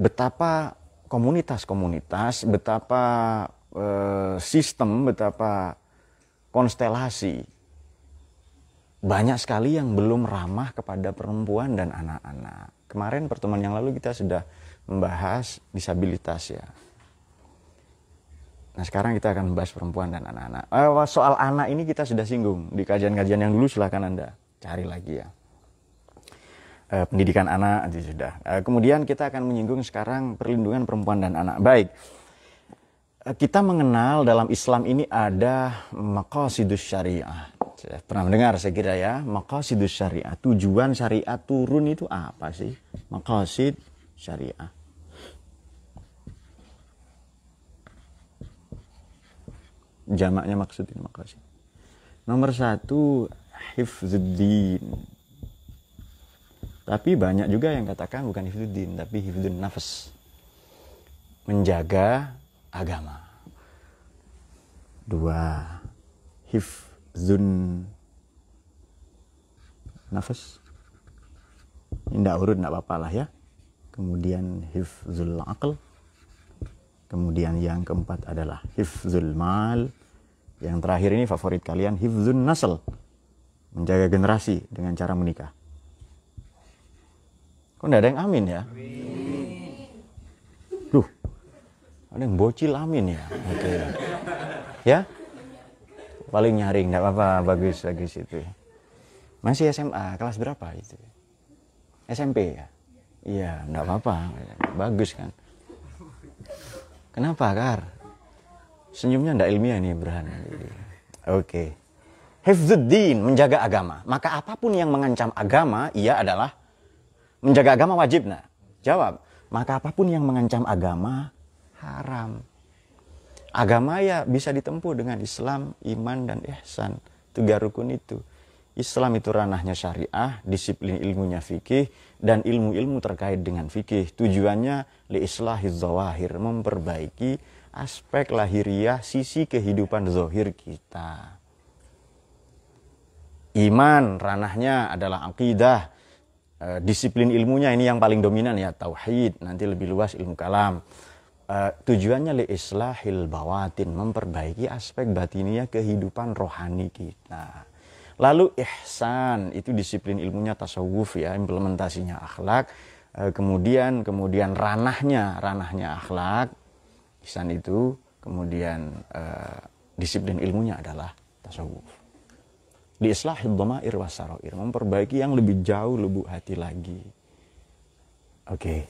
betapa komunitas-komunitas, betapa eh, sistem, betapa konstelasi banyak sekali yang belum ramah kepada perempuan dan anak-anak. Kemarin pertemuan yang lalu kita sudah membahas disabilitas ya. Nah sekarang kita akan membahas perempuan dan anak-anak. Eh, soal anak ini kita sudah singgung di kajian-kajian yang dulu silahkan anda cari lagi ya. Eh, pendidikan anak itu sudah. Eh, kemudian kita akan menyinggung sekarang perlindungan perempuan dan anak. Baik. Eh, kita mengenal dalam Islam ini ada maqasidus syariah. Saya pernah mendengar saya kira ya, maqasidus syariah. Tujuan syariat turun itu apa sih? Maqasid syariah. Jamaknya maksud ini maqasid. Nomor satu, hifzuddin. Tapi banyak juga yang katakan bukan hifzuddin, tapi hifzun nafas. Menjaga agama. Dua, hif zun nafas. Tidak urut tidak apa-apa lah ya. Kemudian hifzul aql. Kemudian yang keempat adalah hifzul mal. Yang terakhir ini favorit kalian hifzun nasl. Menjaga generasi dengan cara menikah kok tidak ada yang amin ya? Duh, ada yang bocil amin ya? Oke. Okay. ya? Paling nyaring nggak apa-apa bagus bagus itu. Masih SMA kelas berapa itu? SMP ya? Iya nggak apa-apa. Bagus kan? Kenapa kar? Senyumnya ndak ilmiah nih Ibrahim oke. Okay. Hifzuddin menjaga agama. Maka apa pun yang mengancam agama ia adalah menjaga agama wajib nah jawab maka apa pun yang mengancam agama haram Agama ya bisa ditempuh dengan Islam, iman, dan ihsan. Tiga rukun itu. Islam itu ranahnya syariah, disiplin ilmunya fikih, dan ilmu-ilmu terkait dengan fikih. Tujuannya li islahiz zawahir, memperbaiki aspek lahiriah sisi kehidupan zohir kita. Iman ranahnya adalah akidah, eh, disiplin ilmunya ini yang paling dominan ya tauhid, nanti lebih luas ilmu kalam. Uh, tujuannya li islahil bawatin memperbaiki aspek batiniah kehidupan rohani kita. Lalu ihsan itu disiplin ilmunya tasawuf ya implementasinya akhlak. Uh, kemudian kemudian ranahnya ranahnya akhlak. Ihsan itu kemudian uh, disiplin ilmunya adalah tasawuf di islahil dhamair wasaroir memperbaiki yang lebih jauh lubuk hati lagi oke okay.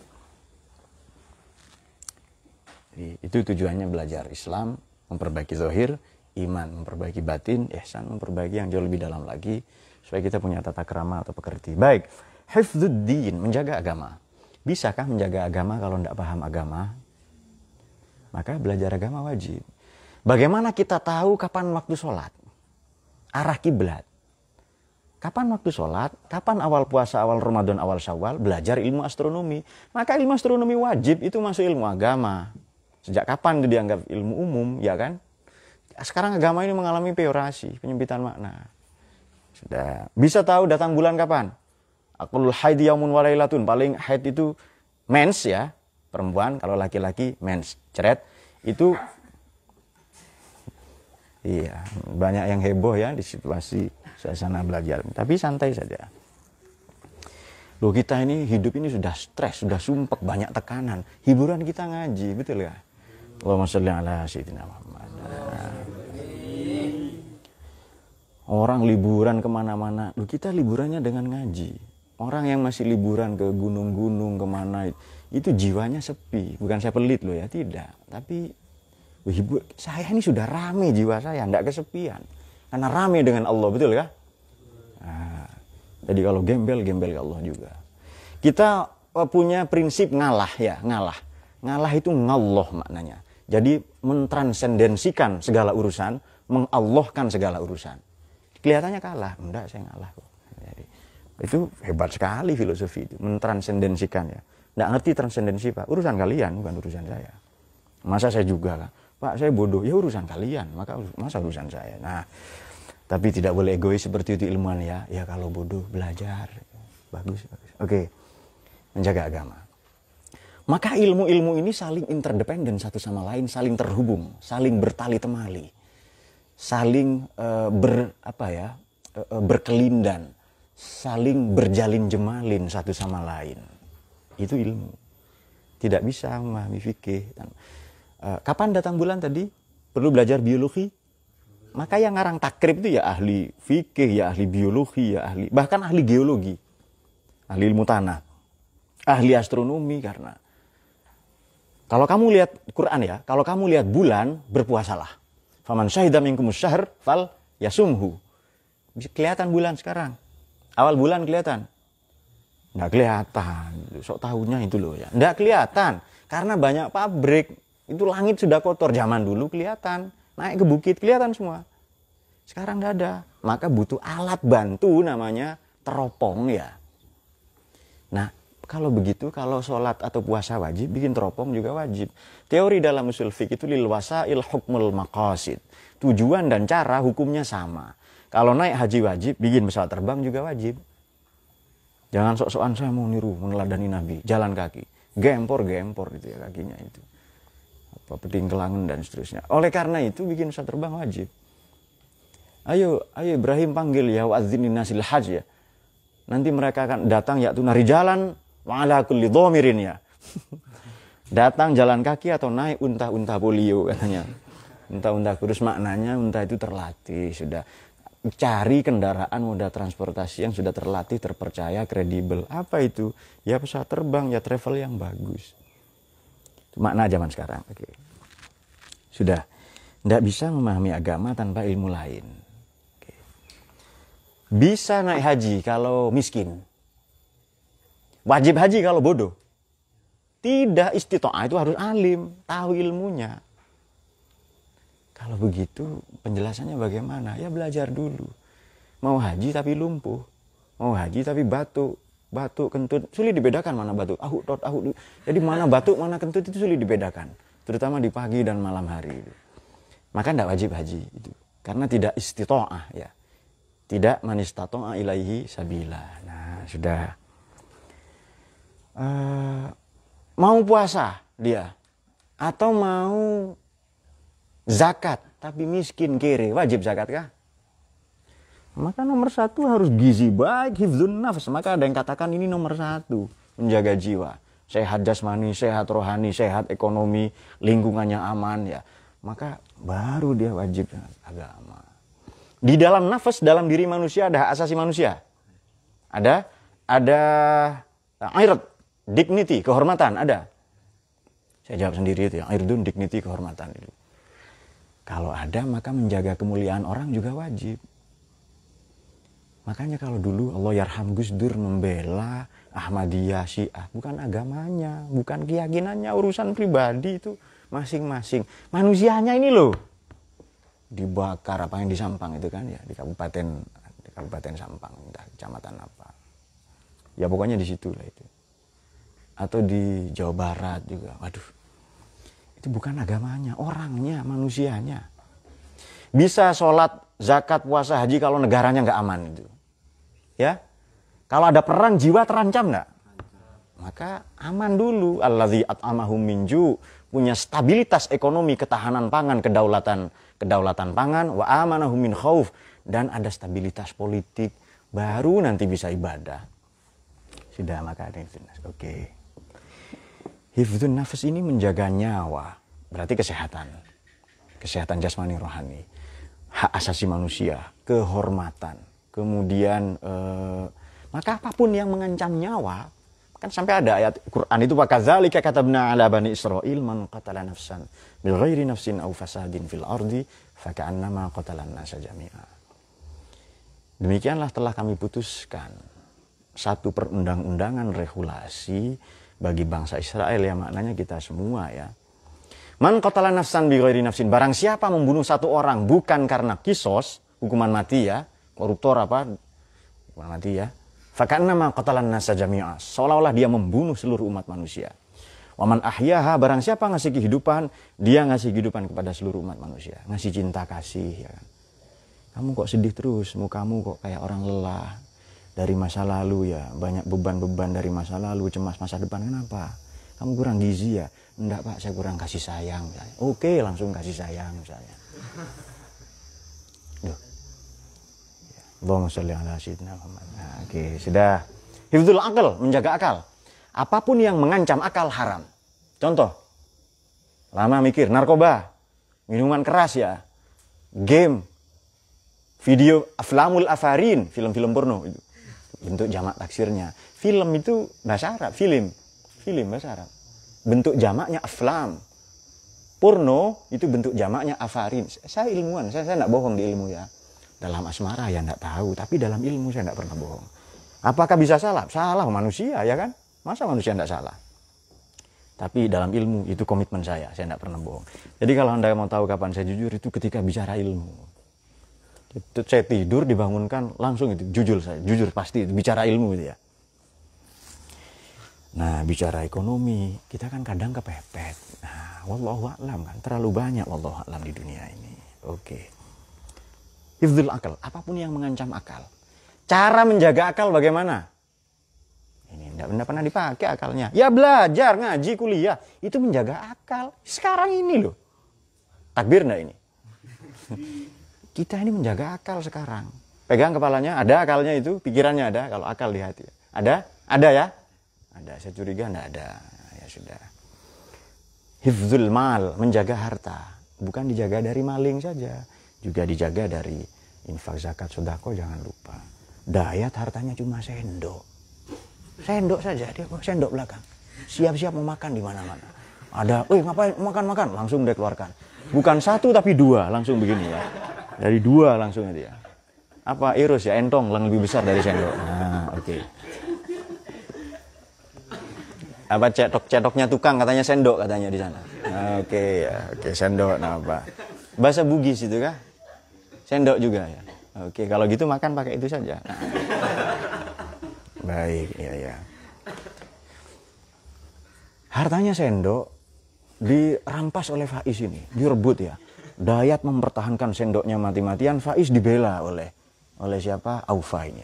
Itu tujuannya belajar Islam, memperbaiki zahir, iman, memperbaiki batin, ihsan, memperbaiki yang jauh lebih dalam lagi supaya kita punya tata kerama atau pekerti. Baik, hifdzuddin, menjaga agama. Bisakah menjaga agama kalau tidak paham agama? Maka belajar agama wajib. Bagaimana kita tahu kapan waktu sholat? Arah kiblat. Kapan waktu sholat? Kapan awal puasa, awal Ramadan, awal syawal? Belajar ilmu astronomi. Maka ilmu astronomi wajib itu masuk ilmu agama. Sejak kapan itu dianggap ilmu umum, ya kan? Sekarang agama ini mengalami peorasi, penyempitan makna. Sudah. Bisa tahu datang bulan kapan? Akul haid yaumun walailatun. Paling haid itu mens ya, perempuan. Kalau laki-laki mens. Ceret. Itu Iya, banyak yang heboh ya di situasi suasana belajar. Tapi santai saja. Loh kita ini hidup ini sudah stres, sudah sumpek, banyak tekanan. Hiburan kita ngaji, betul ya? Allahumma salli ala sayyidina Muhammad. Orang liburan ke mana-mana, lu kita liburannya dengan ngaji. Orang yang masih liburan ke gunung-gunung ke mana itu jiwanya sepi. Bukan saya pelit loh ya, tidak. Tapi hibur, saya ini sudah rame jiwa saya, tidak kesepian. Karena rame dengan Allah, betul ya? Nah, jadi kalau gembel, gembel ke Allah juga. Kita eh, punya prinsip ngalah ya, ngalah. Ngalah itu ngalloh maknanya. Jadi mentransendensikan segala urusan, mengallahkan segala urusan. Kelihatannya kalah, enggak saya ngalah. Jadi, itu hebat sekali filosofi itu, mentransendensikan ya. Enggak ngerti transendensi Pak, urusan kalian bukan urusan saya. Masa saya juga kan, Pak saya bodoh, ya urusan kalian, maka masa urusan saya. Nah, tapi tidak boleh egois seperti itu ilmuwan ya. Ya kalau bodoh belajar, bagus, bagus. Oke, menjaga agama. Maka ilmu-ilmu ini saling interdependen satu sama lain, saling terhubung, saling bertali temali, saling uh, ber apa ya uh, berkelindan, saling berjalin jemalin satu sama lain. Itu ilmu. Tidak bisa memahami fikih. Uh, kapan datang bulan tadi? Perlu belajar biologi? Maka yang ngarang takrib itu ya ahli fikih, ya ahli biologi, ya ahli bahkan ahli geologi, ahli ilmu tanah, ahli astronomi karena kalau kamu lihat Quran ya, kalau kamu lihat bulan, berpuasalah. Faman syahida minkum syahr fal yasumhu. Kelihatan bulan sekarang. Awal bulan kelihatan. Nggak kelihatan. Sok tahunya itu loh ya. Nggak kelihatan. Karena banyak pabrik. Itu langit sudah kotor. Zaman dulu kelihatan. Naik ke bukit kelihatan semua. Sekarang nggak ada. Maka butuh alat bantu namanya teropong ya. Nah, kalau begitu, kalau sholat atau puasa wajib, bikin teropong juga wajib. Teori dalam usul fikih itu lil wasail hukmul maqasid. Tujuan dan cara hukumnya sama. Kalau naik haji wajib, bikin pesawat terbang juga wajib. Jangan sok-sokan saya mau niru, meneladani Nabi, jalan kaki. Gempor, gempor gitu ya kakinya itu. Apa peding kelangan dan seterusnya. Oleh karena itu bikin pesawat terbang wajib. Ayo, ayo Ibrahim panggil ya wa'adzinin nasil haj ya. Nanti mereka akan datang ya nari jalan Wa'ala kulli dhomirin ya. Datang jalan kaki atau naik unta-unta polio katanya. Unta-unta kurus maknanya unta itu terlatih sudah cari kendaraan moda transportasi yang sudah terlatih, terpercaya, kredibel. Apa itu? Ya pesawat terbang, ya travel yang bagus. Makna zaman sekarang. Sudah. Tidak bisa memahami agama tanpa ilmu lain. Oke. Bisa naik haji kalau miskin. Wajib haji kalau bodoh. Tidak istitoah itu harus alim, tahu ilmunya. Kalau begitu penjelasannya bagaimana? Ya belajar dulu. Mau haji tapi lumpuh. Mau haji tapi batuk. Batuk, kentut. Sulit dibedakan mana batuk. Ahu, tot, ahu. Jadi mana batuk, mana kentut itu sulit dibedakan. Terutama di pagi dan malam hari. Maka tidak wajib haji. itu Karena tidak istitoah ya. Tidak manistato'a ilaihi sabila. Nah sudah uh, mau puasa dia atau mau zakat tapi miskin kiri wajib zakat kah? Maka nomor satu harus gizi baik, hifzun nafs. Maka ada yang katakan ini nomor satu, menjaga jiwa. Sehat jasmani, sehat rohani, sehat ekonomi, lingkungannya aman ya. Maka baru dia wajib dengan agama. Di dalam nafas, dalam diri manusia ada asasi manusia. Ada ada airat, dignity, kehormatan ada. Saya jawab sendiri itu ya, irdun dignity, kehormatan. Kalau ada maka menjaga kemuliaan orang juga wajib. Makanya kalau dulu Allah Yarham Gus Dur membela Ahmadiyah Syiah, bukan agamanya, bukan keyakinannya, urusan pribadi itu masing-masing. Manusianya ini loh dibakar apa yang di Sampang itu kan ya di kabupaten di kabupaten Sampang entah kecamatan apa ya pokoknya di situ lah itu atau di Jawa Barat juga. Waduh, itu bukan agamanya, orangnya, manusianya. Bisa sholat, zakat, puasa, haji kalau negaranya nggak aman itu. Ya, kalau ada perang jiwa terancam nggak? Maka aman dulu. Alladzi at'amahum minju punya stabilitas ekonomi, ketahanan pangan, kedaulatan kedaulatan pangan, wa amanahum min khauf dan ada stabilitas politik, baru nanti bisa ibadah. Sudah maka ada Oke. Okay. Hifdun nafas ini menjaga nyawa, berarti kesehatan. Kesehatan jasmani rohani. Hak asasi manusia, kehormatan. Kemudian, eh, maka apa pun yang mengancam nyawa, kan sampai ada ayat Quran itu kata katabna ala bani Israel man qatala nafsan bil ghairi nafsin aw fasadin fil ardi faka'annama qatalan nasa jami'a. Demikianlah telah kami putuskan satu perundang-undangan regulasi bagi bangsa Israel ya maknanya kita semua ya. Man qatala nafsan nafsin. Barang siapa membunuh satu orang bukan karena kisos, hukuman mati ya, koruptor apa, hukuman mati ya. Fakanna ma qatalan nasa jami'a. Seolah-olah dia membunuh seluruh umat manusia. Waman ahyaha barang siapa ngasih kehidupan, dia ngasih kehidupan kepada seluruh umat manusia. Ngasih cinta kasih ya kan. Kamu kok sedih terus, mukamu kok kayak orang lelah dari masa lalu ya banyak beban-beban dari masa lalu cemas masa depan kenapa kamu kurang gizi ya enggak pak saya kurang kasih sayang misalnya. oke langsung kasih sayang misalnya Duh. Ya. Allahumma sholli ala sayyidina Muhammad. Nah, oke, sudah. Hifdzul akal, menjaga akal. Apa pun yang mengancam akal haram. Contoh. Lama mikir, narkoba, minuman keras ya, game, video aflamul afarin, film-film porno itu. Bentuk jamak taksirnya. Film itu bahasa Arab, film. Film bahasa Arab. Bentuk jamaknya aflam. Porno itu bentuk jamaknya afarin. Saya ilmuwan, saya saya tidak bohong di ilmu ya. Dalam asmara ya tidak tahu, tapi dalam ilmu saya tidak pernah bohong. Apakah bisa salah? Salah manusia ya kan? Masa manusia tidak salah? Tapi dalam ilmu itu komitmen saya, saya tidak pernah bohong. Jadi kalau anda mau tahu kapan saya jujur itu ketika bicara ilmu. Itu saya tidur dibangunkan langsung itu jujur saya, jujur pasti itu bicara ilmu itu ya. Nah, bicara ekonomi, kita kan kadang kepepet. Nah, wallahu a'lam kan terlalu banyak wallahu a'lam di dunia ini. Oke. Hifdzul akal, apa pun yang mengancam akal. Cara menjaga akal bagaimana? Ini enggak, pernah dipakai akalnya. Ya belajar, ngaji, kuliah. Itu menjaga akal. Sekarang ini loh. Takbir enggak ini? Kita ini menjaga akal sekarang. Pegang kepalanya, ada akalnya itu, pikirannya ada, kalau akal di hati. Ada? Ada ya? Ada, saya curiga enggak ada. Ya sudah. Hifzul mal, menjaga harta. Bukan dijaga dari maling saja. Juga dijaga dari infak zakat sodako jangan lupa. Dayat hartanya cuma sendok. Sendok saja, dia kok sendok belakang. Siap-siap mau makan di mana-mana. Ada, wih ngapain makan-makan? Langsung dia keluarkan. Bukan satu tapi dua, langsung begini ya. Dari dua langsung dia. Apa irus ya, entong yang lebih besar dari sendok. Nah, oke. Okay apa cetok-cetoknya tukang katanya sendok katanya di sana. Oke okay, ya, oke okay, sendok nah apa. Bahasa Bugis itu kah? Sendok juga ya. Oke, kalau gitu makan pakai itu saja. Nah. Baik, ya ya. Hartanya sendok dirampas oleh Faiz ini, direbut ya. Dayat mempertahankan sendoknya mati-matian, Faiz dibela oleh oleh siapa? Aufa ini.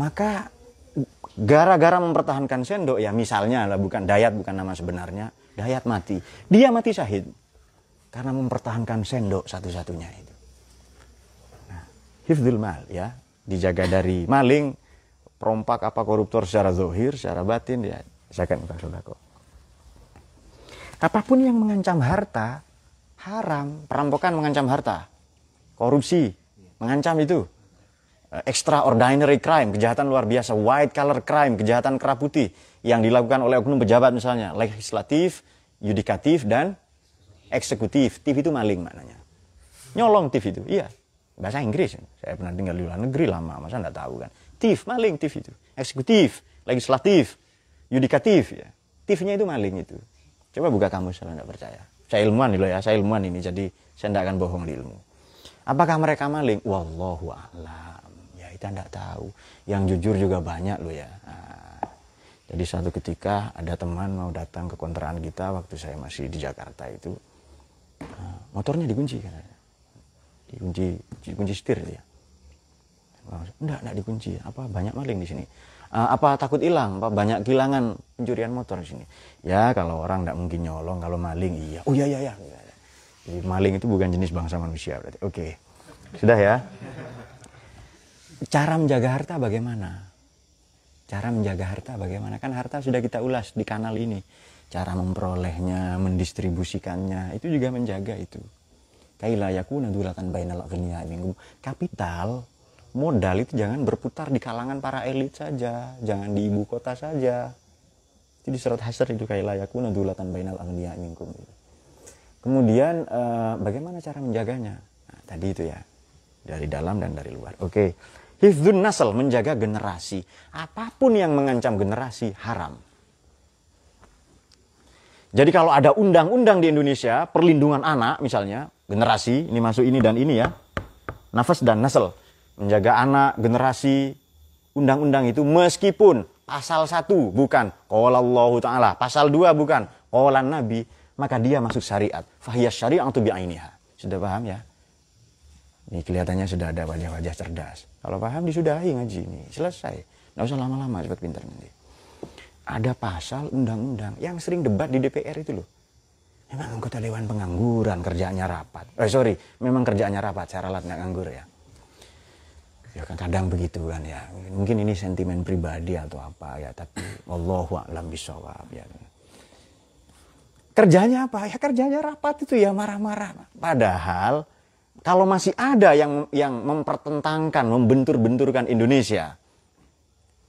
Maka gara-gara mempertahankan sendok ya misalnya lah bukan Dayat bukan nama sebenarnya Dayat mati dia mati syahid karena mempertahankan sendok satu-satunya hifdul mal ya. Dijaga dari maling perompak apa koruptor secara zohir secara batin ya. Zakat bukan sodako apa pun yang mengancam harta haram. Perampokan mengancam harta. Korupsi mengancam itu. Eh, extraordinary crime, kejahatan luar biasa, white collar crime, kejahatan kera putih yang dilakukan oleh oknum pejabat misalnya, legislatif, yudikatif, dan eksekutif. TIF itu maling maknanya. Nyolong TIF itu, iya. Bahasa Inggris, saya pernah tinggal di luar negeri lama, masa enggak tahu kan. TIF, maling TIF itu. Eksekutif, legislatif, yudikatif ya. TIF-nya itu maling itu. Coba buka kamus kalau enggak percaya. Saya ilmuwan loh ya, saya ilmuwan ini, jadi saya enggak akan bohong di ilmu. Apakah mereka maling? Wallahu a'lam kita tidak tahu. Yang jujur juga banyak loh ya. Nah, jadi suatu ketika ada teman mau datang ke kontrakan kita waktu saya masih di Jakarta itu. Nah, motornya dikunci kan. Dikunci, dikunci setir dia. Enggak, enggak dikunci. Apa banyak maling di sini. Uh, apa takut hilang? Apa banyak kehilangan pencurian motor di sini? Ya kalau orang enggak mungkin nyolong, kalau maling iya. Oh iya iya iya. Jadi maling itu bukan jenis bangsa manusia berarti. Oke. Sudah ya? cara menjaga harta bagaimana? Cara menjaga harta bagaimana? Kan harta sudah kita ulas di kanal ini. Cara memperolehnya, mendistribusikannya, itu juga menjaga itu. Kaila yakuna dulatan bainal aghniya minkum. Kapital, modal itu jangan berputar di kalangan para elit saja, jangan di ibu kota saja. Itu di surat hasr itu kaila yakuna dulatan bainal aghniya minkum. Kemudian eh, bagaimana cara menjaganya? Nah, tadi itu ya. Dari dalam dan dari luar. Oke. Okay. Hifdun nasal, menjaga generasi. Apa pun yang mengancam generasi, haram. Jadi kalau ada undang-undang di Indonesia, perlindungan anak misalnya, generasi, ini masuk ini dan ini ya. Nafas dan nasal. Menjaga anak, generasi, undang-undang itu meskipun pasal satu bukan Allah taala, pasal dua bukan qalan nabi, maka dia masuk syariat. Fahiyas syari'atu bi'ainiha. Sudah paham ya? Ini kelihatannya sudah ada wajah-wajah cerdas. Kalau paham disudahi ngaji ini, selesai. Nggak usah lama-lama cepat pintar nanti. ada pasal undang-undang yang sering debat di DPR itu loh. Memang anggota dewan pengangguran kerjaannya rapat. Eh sorry, memang kerjaannya rapat, saya ralat nggak nganggur ya. Ya kan kadang begitu kan ya. Mungkin ini sentimen pribadi atau apa ya, tapi wallahu a'lam bisawab ya. Kerjanya apa? Ya kerjanya rapat itu ya marah-marah. Padahal kalau masih ada yang yang mempertentangkan, membentur-benturkan Indonesia,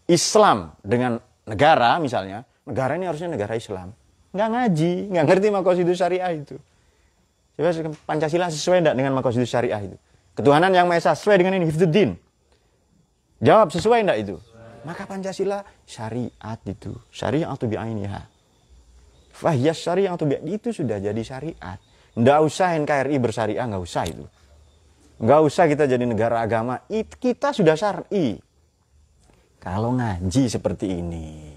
Islam dengan negara misalnya, negara ini harusnya negara Islam. Nggak ngaji, nggak ngerti makosidus syariah itu. Coba Pancasila sesuai enggak dengan makosidus syariah itu? Ketuhanan yang Maha Esa sesuai dengan ini, Hifzuddin. Jawab sesuai enggak itu? Maka Pancasila syariat itu, syariat atau bi'ainiha. Fahyas syariat atau itu sudah jadi syariat. Nggak usah NKRI bersyariah, nggak usah itu. Nggak usah kita jadi negara agama, kita sudah syari. Kalau ngaji seperti ini,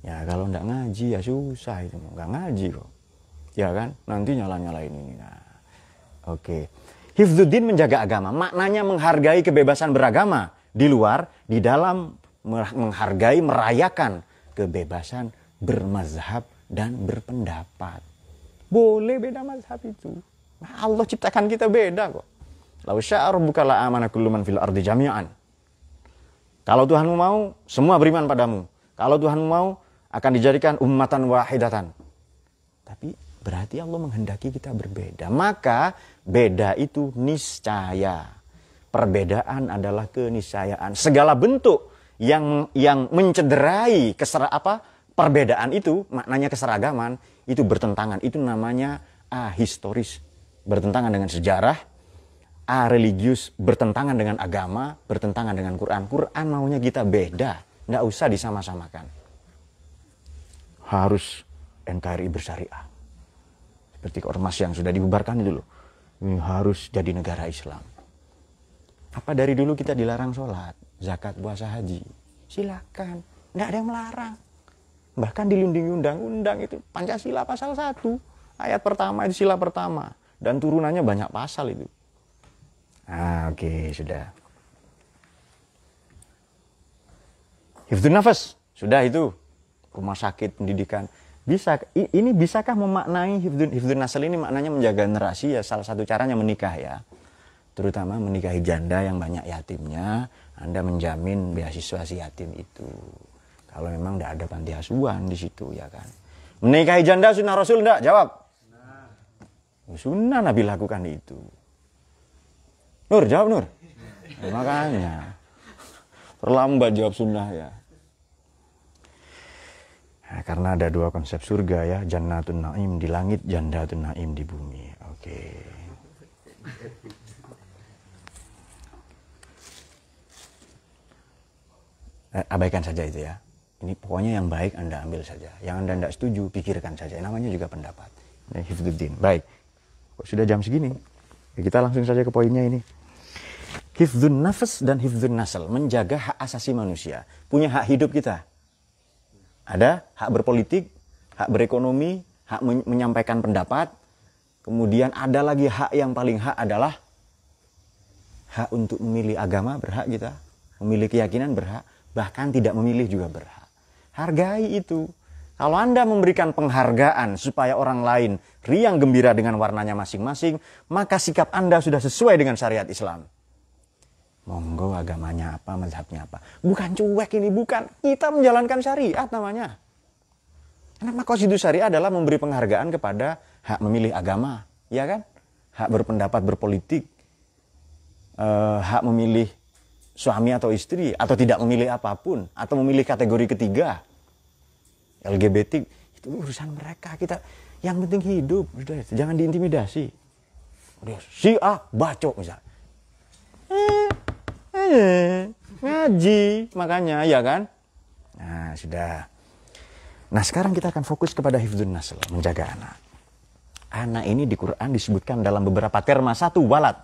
ya kalau nggak ngaji ya susah itu, nggak ngaji kok. Ya kan, nanti nyala-nyalain ini. Nah, oke. Okay. Hifzuddin menjaga agama, maknanya menghargai kebebasan beragama di luar, di dalam menghargai, merayakan kebebasan bermazhab dan berpendapat. Boleh beda mazhab itu. Nah, Allah ciptakan kita beda kok. Lau sya'a rabbuka la amana kullu man fil ardi jami'an. Kalau Tuhanmu mau, semua beriman padamu. Kalau Tuhanmu mau, akan dijadikan ummatan wahidatan. Tapi berarti Allah menghendaki kita berbeda. Maka beda itu niscaya. Perbedaan adalah keniscayaan. Segala bentuk yang yang mencederai kesera apa perbedaan itu maknanya keseragaman itu bertentangan. Itu namanya ahistoris. Bertentangan dengan sejarah, A religius bertentangan dengan agama, bertentangan dengan Quran. Quran maunya kita beda, nggak usah disama-samakan. Harus NKRI bersyariah. Seperti ormas yang sudah dibubarkan loh. Ini harus jadi negara Islam. Apa dari dulu kita dilarang sholat, zakat, puasa, haji? Silakan, nggak ada yang melarang. Bahkan dilindungi undang-undang itu Pancasila pasal 1 ayat pertama itu sila pertama dan turunannya banyak pasal itu. Ah, oke, okay, sudah. Hifdun nafas, sudah itu. Rumah sakit, pendidikan. Bisa ini bisakah memaknai hifdun hifdun nasal ini maknanya menjaga generasi ya salah satu caranya menikah ya terutama menikahi janda yang banyak yatimnya, Anda menjamin beasiswa si yatim itu. Kalau memang tidak ada panti asuhan di situ ya kan. Menikahi janda sunnah Rasul enggak? Jawab. Sunnah. Sunnah Nabi lakukan itu. Nur, jawab Nur. Ya, makanya. Terlambat jawab sunnah ya. Nah, karena ada dua konsep surga ya, jannatun naim di langit, jandatun naim di bumi. Oke. Okay. eh, abaikan saja itu ya. Ini pokoknya yang baik Anda ambil saja. Yang Anda tidak setuju, pikirkan saja. Namanya juga pendapat. Hifduddin. Baik. Sudah jam segini? Ya, kita langsung saja ke poinnya ini. Hifdun nafas dan hifdun nasal. Menjaga hak asasi manusia. Punya hak hidup kita. Ada hak berpolitik, hak berekonomi, hak menyampaikan pendapat. Kemudian ada lagi hak yang paling hak adalah hak untuk memilih agama berhak kita. Memilih keyakinan berhak bahkan tidak memilih juga berhak. Hargai itu. Kalau Anda memberikan penghargaan supaya orang lain riang gembira dengan warnanya masing-masing, maka sikap Anda sudah sesuai dengan syariat Islam. Monggo agamanya apa, mazhabnya apa. Bukan cuek ini, bukan. Kita menjalankan syariat namanya. Karena konstitusi syariat adalah memberi penghargaan kepada hak memilih agama, ya kan? Hak berpendapat berpolitik, eh, hak memilih suami atau istri atau tidak memilih apa pun atau memilih kategori ketiga LGBT itu urusan mereka kita yang penting hidup jangan diintimidasi si A bacok misal eh, ngaji makanya ya kan? Nah sudah. Nah sekarang kita akan fokus kepada hifdun nasl menjaga anak. Anak ini di Quran disebutkan dalam beberapa terma. Satu walat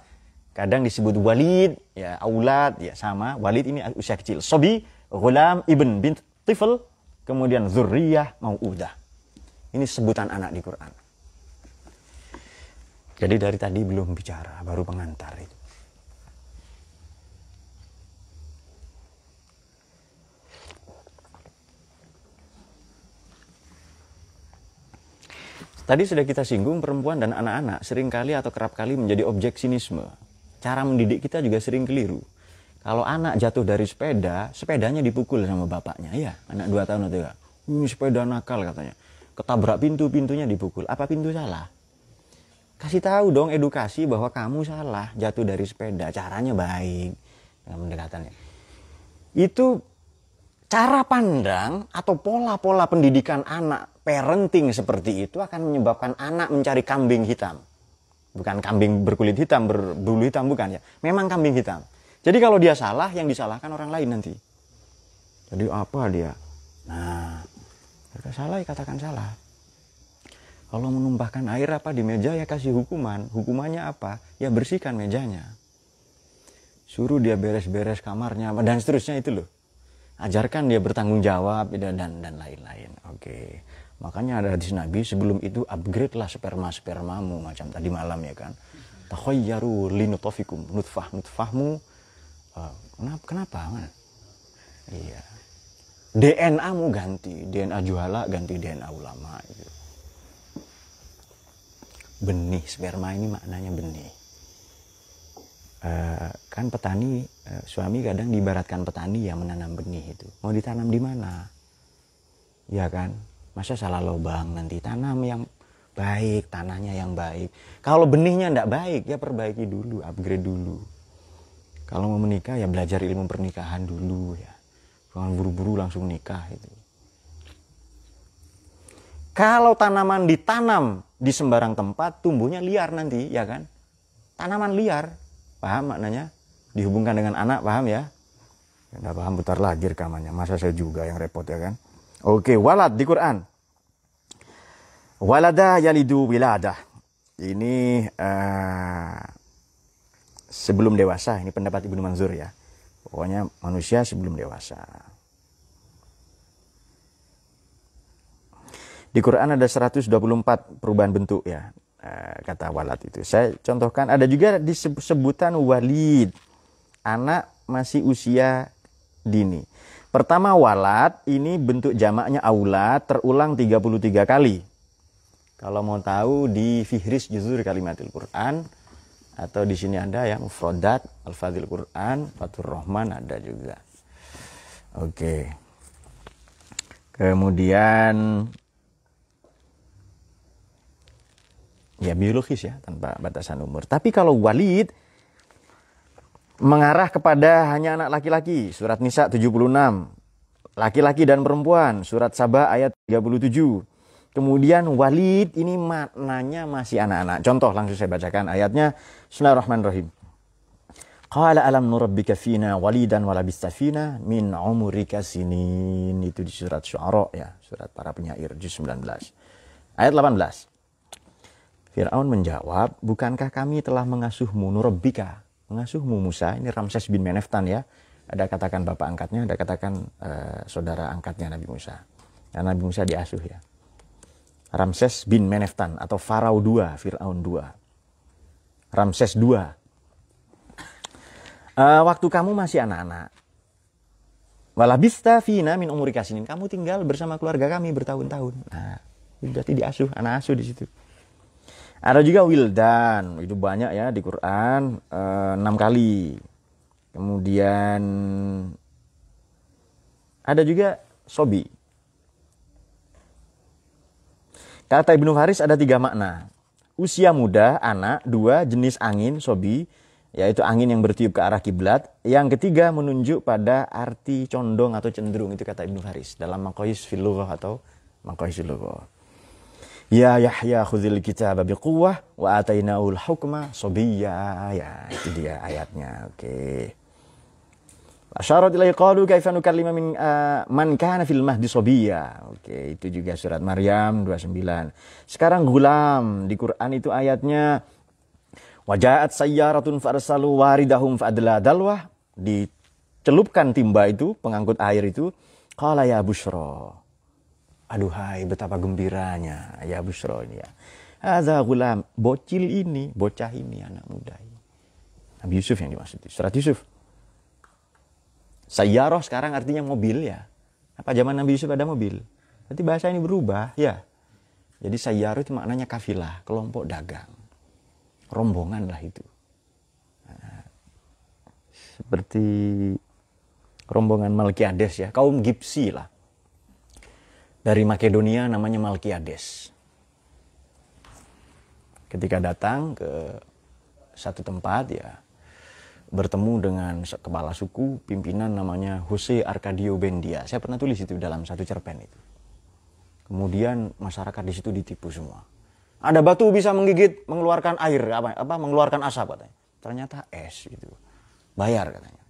kadang disebut walid ya aulad ya sama. Walid ini usia kecil. Sobi gulam ibn bint tifl kemudian zurriyah mau'udah. Ini sebutan anak di Quran. Jadi dari tadi belum bicara baru pengantar itu Tadi sudah kita singgung perempuan dan anak-anak sering kali atau kerap kali menjadi objek sinisme. Cara mendidik kita juga sering keliru. Kalau anak jatuh dari sepeda, sepedanya dipukul sama bapaknya. Iya, anak dua tahun atau ya. Ini sepeda nakal katanya. Ketabrak pintu, pintunya dipukul. Apa pintu salah? Kasih tahu dong edukasi bahwa kamu salah jatuh dari sepeda. Caranya baik. Dengan pendekatannya. Itu cara pandang atau pola-pola pendidikan anak parenting seperti itu akan menyebabkan anak mencari kambing hitam. Bukan kambing berkulit hitam, berbulu hitam bukan ya. Memang kambing hitam. Jadi kalau dia salah, yang disalahkan orang lain nanti. Jadi apa dia? Nah, jika salah ya katakan salah. Kalau menumpahkan air apa di meja ya kasih hukuman. Hukumannya apa? Ya bersihkan mejanya. Suruh dia beres-beres kamarnya dan seterusnya itu loh. Ajarkan dia bertanggung jawab dan dan lain-lain. Oke. Makanya ada hadis Nabi sebelum itu upgrade lah sperma spermamu macam tadi malam ya kan. Takhayyaru linutofikum nutfah nutfahmu. Uh, kenapa? Kenapa? Iya. DNA mu ganti, DNA juhala ganti DNA ulama itu. Benih sperma ini maknanya benih. Uh, kan petani uh, suami kadang diibaratkan petani yang menanam benih itu. Mau ditanam di mana? Ya kan? Masa salah lubang nanti tanam yang baik, tanahnya yang baik. Kalau benihnya tidak baik, ya perbaiki dulu, upgrade dulu. Kalau mau menikah ya belajar ilmu pernikahan dulu ya. Jangan buru-buru langsung nikah itu. Kalau tanaman ditanam di sembarang tempat, tumbuhnya liar nanti, ya kan? Tanaman liar, paham maknanya? Dihubungkan dengan anak, paham ya? Tidak paham putar lagi rekamannya. Masa saya juga yang repot ya kan? Oke, walad di Quran. Walada yalidu wiladah. Ini uh, sebelum dewasa. Ini pendapat Ibnu Manzur ya. Pokoknya manusia sebelum dewasa. Di Quran ada 124 perubahan bentuk ya uh, kata walad itu. Saya contohkan ada juga disebutan walid. Anak masih usia dini. Pertama walat ini bentuk jamaknya aulad terulang 33 kali. Kalau mau tahu di Fihris Juzur Kalimatil Quran atau di sini ada yang Mufrodat Al-Fadil Quran, Fatur Rahman ada juga. Oke. Kemudian ya biologis ya tanpa batasan umur. Tapi kalau walid mengarah kepada hanya anak laki-laki. Surat Nisa 76. Laki-laki dan perempuan. Surat Sabah ayat 37. Kemudian walid ini maknanya masih anak-anak. Contoh langsung saya bacakan ayatnya. Bismillahirrahmanirrahim. Qala alam nurabbika fina walidan walabista fina min umurika sinin. Itu di surat Syu'ara ya. Surat para penyair. Juz 19. Ayat 18. Fir'aun menjawab, bukankah kami telah mengasuhmu nurabbika mengasuhmu Musa. Ini Ramses bin Meneftan ya. Ada katakan bapak angkatnya ada katakan uh, saudara angkatnya Nabi Musa. Nah, Nabi Musa diasuh ya. Ramses bin Meneftan atau Farao II Fir'aun II Ramses II uh, waktu kamu masih anak-anak walabista fina min umurikasinin kamu tinggal bersama keluarga kami bertahun-tahun. Nah berarti diasuh anak asuh di situ ada juga wildan, itu banyak ya di Quran eh, enam kali. Kemudian ada juga sobi. Kata Ibnu Faris ada tiga makna. Usia muda, anak, dua jenis angin, sobi, yaitu angin yang bertiup ke arah kiblat. Yang ketiga menunjuk pada arti condong atau cenderung itu kata Ibnu Faris dalam Maqayis Filughah atau Maqayis Filughah. Ya Yahya khudhil kitab biquwwah wa atainaul hukma sobiyya. Ya, itu dia ayatnya. Oke. Okay. Asyarat ilai qalu kaifa nukallima min uh, man kana fil mahdi sobiyya. Oke, okay, itu juga surat Maryam 29. Sekarang gulam di Quran itu ayatnya Wajahat sayyaratun farsalu waridahum fa'adla dalwah dicelupkan timba itu pengangkut air itu qala ya bushra Aduhai betapa gembiranya ya Busro ini ya. Ada gulam, bocil ini, bocah ini, anak muda ini. Nabi Yusuf yang dimaksud. Surat Yusuf. Sayyaroh sekarang artinya mobil ya. Apa zaman Nabi Yusuf ada mobil? Berarti bahasa ini berubah ya. Jadi sayyaru itu maknanya kafilah, kelompok dagang. Rombongan lah itu. Nah, seperti rombongan Malkiades ya, kaum Gipsi lah. Dari Makedonia namanya Malkiades. Ketika datang ke satu tempat ya, bertemu dengan kepala suku pimpinan namanya Jose Arcadio Bendia. Saya pernah tulis itu dalam satu cerpen itu. Kemudian masyarakat di situ ditipu semua. Ada batu bisa menggigit, mengeluarkan air, apa, apa mengeluarkan asap katanya. Ternyata es gitu. Bayar katanya.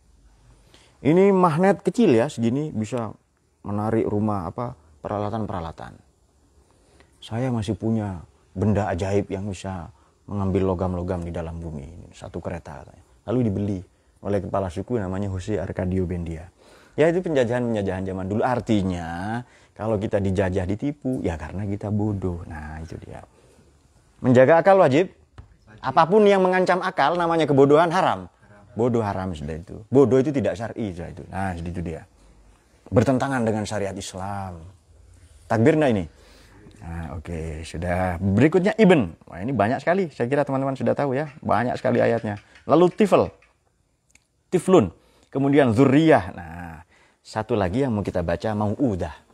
Ini magnet kecil ya, segini bisa menarik rumah apa peralatan-peralatan. Saya masih punya benda ajaib yang bisa mengambil logam-logam di dalam bumi ini. Satu kereta katanya lalu dibeli oleh kepala suku namanya Jose Arcadio Bendia. Ya itu penjajahan-penjajahan zaman dulu. Artinya kalau kita dijajah ditipu ya karena kita bodoh. Nah itu dia. Menjaga akal wajib. Apa pun yang mengancam akal namanya kebodohan haram. Bodoh haram sudah itu. Bodoh itu tidak syar'i sudah itu. Nah itu dia. Bertentangan dengan syariat Islam. Takbir nah ini. Nah, oke, okay. sudah. Berikutnya Ibn. Wah, ini banyak sekali. Saya kira teman-teman sudah tahu ya. Banyak sekali ayatnya. Lalu tifl, tiflun, kemudian zuriyah. Nah, satu lagi yang mau kita baca mau udah.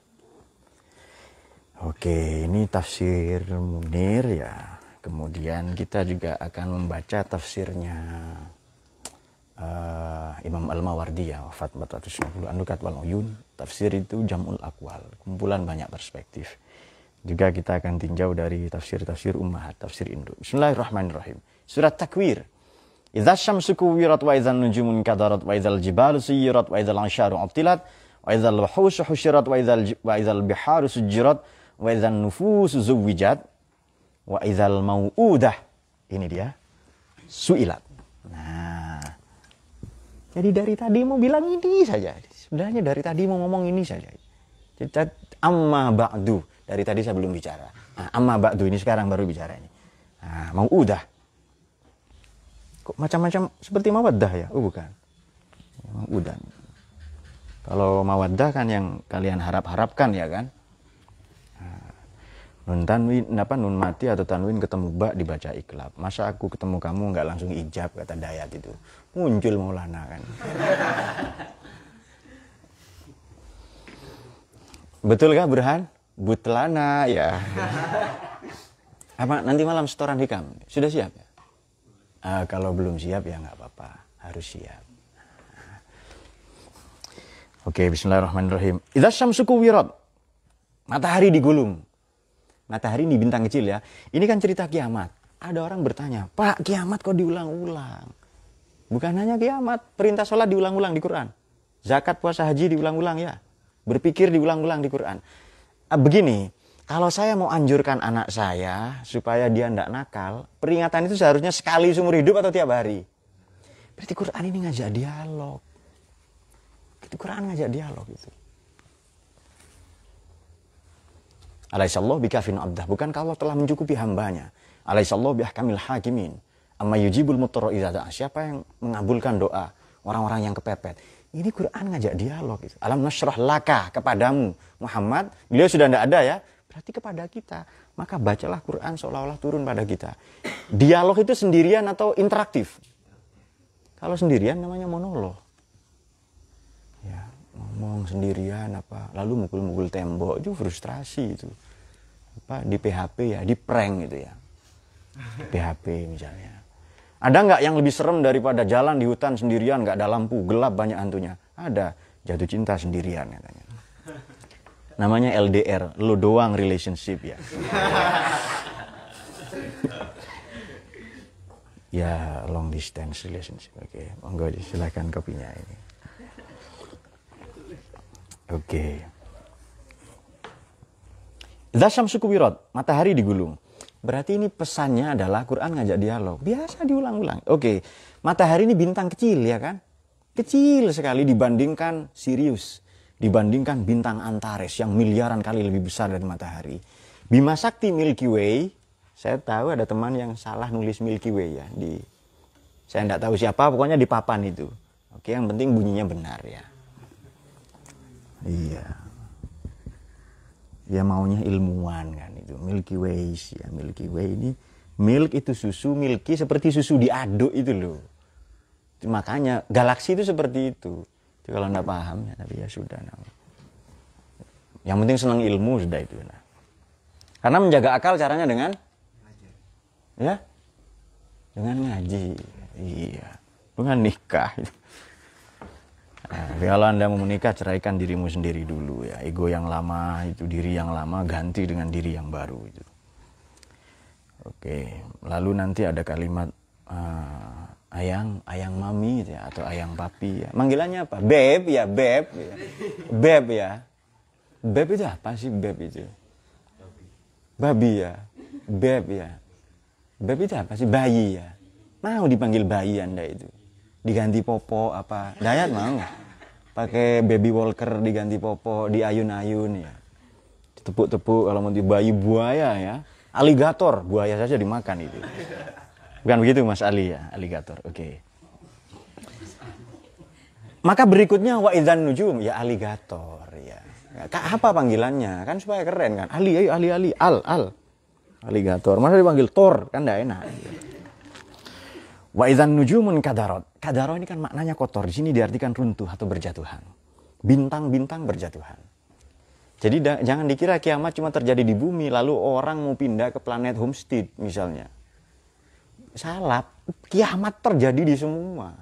Oke, ini tafsir Munir ya. Kemudian kita juga akan membaca tafsirnya uh, Imam Al-Mawardi ya, wafat 450 Anukat wal Uyun. Tafsir itu Jamul Akwal, kumpulan banyak perspektif. Juga kita akan tinjau dari tafsir-tafsir Ummahat, tafsir Indo. Bismillahirrahmanirrahim. Surat Takwir Idza syamsu kuwirat wa idzan nujumun kadarat wa idzal jibalu suyirat wa idzal ansharu utilat wa idzal wahushu husyirat wa idzal wa idzal biharu sujirat wa idzan nufusu zuwijat wa idzal mau'udah. Ini dia. Suilat. Nah. Jadi dari tadi mau bilang ini saja. Sebenarnya dari tadi mau ngomong ini saja. Jadi amma ba'du. Dari tadi saya belum bicara. Nah, amma ba'du ini sekarang baru bicara ini. Nah, mau udah kok macam-macam seperti mawaddah ya? Oh bukan. Udah. Kalau mawaddah kan yang kalian harap-harapkan ya kan? Nah, nun tanwin apa nun mati atau tanwin ketemu ba dibaca iklab. Masa aku ketemu kamu nggak langsung ijab kata Dayat itu. Muncul Maulana kan. Betul kah Burhan? Butlana ya. Apa nanti malam setoran hikam? Sudah siap ya? Uh, kalau belum siap ya nggak apa-apa, harus siap. Oke, okay, bismillahirrahmanirrahim. Idza syamsu kuwirat. Matahari digulung. Matahari ini bintang kecil ya. Ini kan cerita kiamat. Ada orang bertanya, "Pak, kiamat kok diulang-ulang?" Bukan hanya kiamat, perintah sholat diulang-ulang di Quran. Zakat, puasa, haji diulang-ulang ya. Berpikir diulang-ulang di Quran. Ah, begini, kalau saya mau anjurkan anak saya supaya dia tidak nakal, peringatan itu seharusnya sekali seumur hidup atau tiap hari. Berarti Quran ini ngajak dialog. Itu Quran ngajak dialog itu. Alaihissallahu bikafin abdah. Bukan kalau telah mencukupi hambanya. Alaihissallahu bihkamil hakimin. Amma yujibul mutara Siapa yang mengabulkan doa orang-orang yang kepepet? Ini Quran ngajak dialog. Gitu. Alam nasrah laka kepadamu Muhammad. Beliau sudah tidak ada ya berarti kepada kita. Maka bacalah Quran seolah-olah turun pada kita. Dialog itu sendirian atau interaktif? Kalau sendirian namanya monolog. Ya, ngomong sendirian apa, lalu mukul-mukul tembok itu frustrasi itu. Apa di PHP ya, di prank gitu ya. PHP misalnya. Ada nggak yang lebih serem daripada jalan di hutan sendirian, nggak ada lampu, gelap banyak hantunya? Ada. Jatuh cinta sendirian katanya namanya LDR, lo doang relationship ya. ya long distance relationship. Oke, okay. monggo silakan kopinya ini. Oke. Okay. Zasyam suku wirot, matahari digulung. Berarti ini pesannya adalah Quran ngajak dialog. Biasa diulang-ulang. Oke, matahari ini bintang kecil ya kan? Kecil sekali dibandingkan Sirius dibandingkan bintang Antares yang miliaran kali lebih besar dari matahari. Bima Sakti Milky Way, saya tahu ada teman yang salah nulis Milky Way ya di saya tidak tahu siapa, pokoknya di papan itu. Oke, yang penting bunyinya benar ya. Iya. Dia maunya ilmuwan kan itu Milky Way ya Milky Way ini milk itu susu milky seperti susu diaduk itu loh. Makanya galaksi itu seperti itu. Jadi kalau anda paham ya tapi ya sudah nah. yang penting senang ilmu sudah itu nah. karena menjaga akal caranya dengan ya? Dengan ngaji. Iya. Dengan nikah nah, kalau anda mau menikah ceraikan dirimu sendiri dulu ya. Ego yang lama itu diri yang lama ganti dengan diri yang baru itu. Oke lalu nanti ada kalimat uh, ayang ayang mami ya atau ayang papi ya. Manggilannya apa? Beb ya beb ya. beb ya. Beb itu apa sih beb itu? Babi ya. Beb ya. Beb itu apa sih? Bayi ya. Mau dipanggil bayi anda itu? Diganti popo apa? Dayat mau pakai baby walker diganti popo di ayun-ayun ya tepuk-tepuk kalau mau bayi buaya ya aligator buaya saja dimakan itu Bukan begitu Mas Ali ya, aligator. Oke. Okay. Maka berikutnya wa idzan nujum ya aligator ya. Apa panggilannya? Kan supaya keren kan. Ali ayo Ali Ali al al. Aligator. Masa dipanggil Thor kan enggak enak. Wa idzan nujumun kadarot. Kadarot ini kan maknanya kotor. Di sini diartikan runtuh atau berjatuhan. Bintang-bintang berjatuhan. Jadi jangan dikira kiamat cuma terjadi di bumi lalu orang mau pindah ke planet homestead misalnya salah kiamat terjadi di semua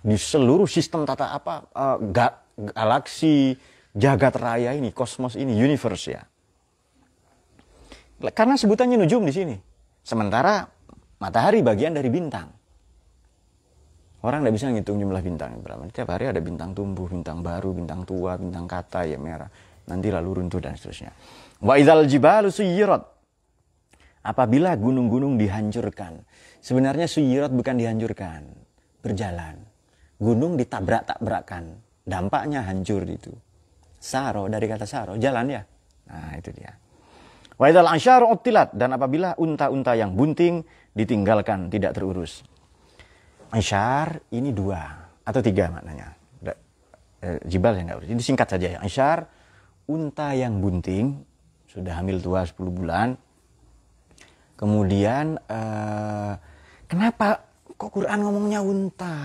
di seluruh sistem tata apa uh, ga, galaksi jagat raya ini kosmos ini universe ya karena sebutannya nujum di sini sementara matahari bagian dari bintang orang tidak bisa ngitung jumlah bintang berapa tiap hari ada bintang tumbuh bintang baru bintang tua bintang kata ya merah nanti lalu runtuh dan seterusnya wa idzal jibalu suyirat apabila gunung-gunung dihancurkan. Sebenarnya suyirat bukan dihancurkan, berjalan. Gunung ditabrak-tabrakan, dampaknya hancur itu. Saro dari kata saro, jalan ya. Nah itu dia. Wa idal ansyar uttilat dan apabila unta-unta yang bunting ditinggalkan tidak terurus. Ansyar ini dua atau tiga maknanya. Eh, jibal saya nggak urus. Ini singkat saja ya. Ansyar unta yang bunting sudah hamil tua 10 bulan Kemudian uh, kenapa kok Quran ngomongnya unta?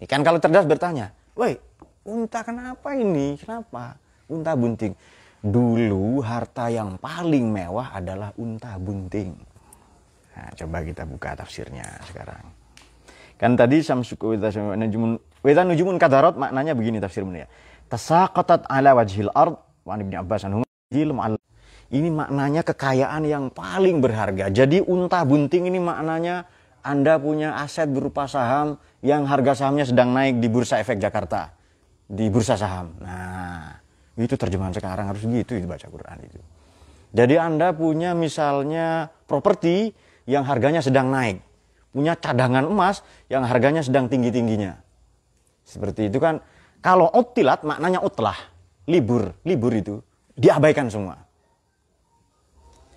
Ikan kalau cerdas bertanya, woi unta kenapa ini? Kenapa? Unta bunting. Dulu harta yang paling mewah adalah unta bunting. Nah, coba kita buka tafsirnya sekarang. Kan tadi samsuku nujumun wita nujumun kadarot maknanya begini tafsirnya. Tasaqatat ala wajhil ard wa ibni Abbas anhum ini maknanya kekayaan yang paling berharga. Jadi unta bunting ini maknanya Anda punya aset berupa saham yang harga sahamnya sedang naik di Bursa Efek Jakarta. Di bursa saham. Nah, itu terjemahan sekarang harus gitu itu baca Quran itu. Jadi Anda punya misalnya properti yang harganya sedang naik. Punya cadangan emas yang harganya sedang tinggi-tingginya. Seperti itu kan. Kalau otilat maknanya utlah. Libur. Libur itu. Diabaikan semua.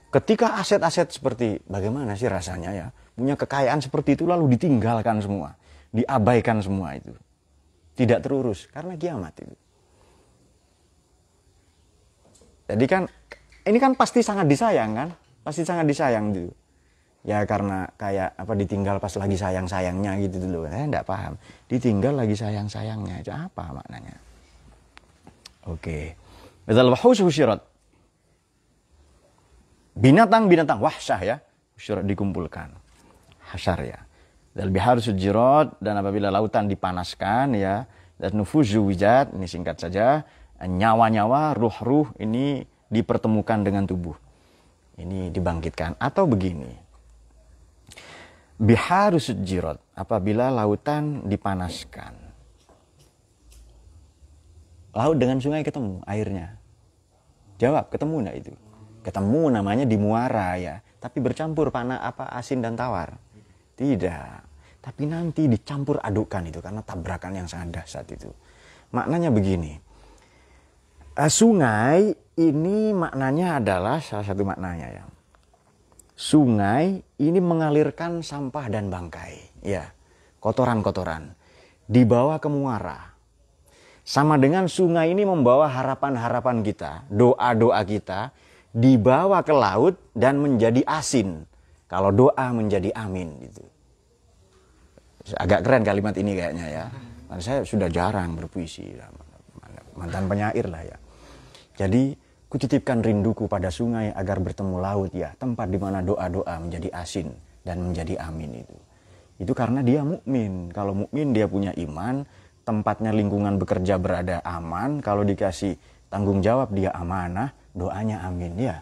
Ketika aset-aset seperti bagaimana sih rasanya ya, punya kekayaan seperti itu lalu ditinggalkan semua, diabaikan semua itu. Tidak terurus karena kiamat itu. Jadi kan ini kan pasti sangat disayang kan? Pasti sangat disayang gitu. Ya karena kayak apa ditinggal pas lagi sayang-sayangnya gitu dulu. Saya enggak paham. Ditinggal lagi sayang-sayangnya. Itu apa maknanya? Oke. Betul wahus husyirat binatang-binatang wahsyah ya surat dikumpulkan hasar ya dan bihar sujirat dan apabila lautan dipanaskan ya dan nufuzu wijat ini singkat saja nyawa-nyawa ruh-ruh ini dipertemukan dengan tubuh ini dibangkitkan atau begini bihar sujirat apabila lautan dipanaskan. Laut dengan sungai ketemu airnya. Jawab ketemu enggak itu? Ketemu namanya di muara ya. Tapi bercampur panah apa asin dan tawar? Tidak. Tapi nanti dicampur adukkan itu karena tabrakan yang sangat dahsyat itu. Maknanya begini. Uh, sungai ini maknanya adalah salah satu maknanya ya sungai ini mengalirkan sampah dan bangkai ya kotoran-kotoran dibawa ke muara Sama dengan sungai ini membawa harapan-harapan kita, doa-doa kita dibawa ke laut dan menjadi asin. Kalau doa menjadi amin gitu. Agak keren kalimat ini kayaknya ya. Saya sudah jarang berpuisi, mantan penyair lah ya. Jadi kutitipkan rinduku pada sungai agar bertemu laut ya, tempat di mana doa-doa menjadi asin dan menjadi amin itu. Itu karena dia mukmin. Kalau mukmin dia punya iman, tempatnya lingkungan bekerja berada aman, kalau dikasih tanggung jawab dia amanah, doanya amin ya.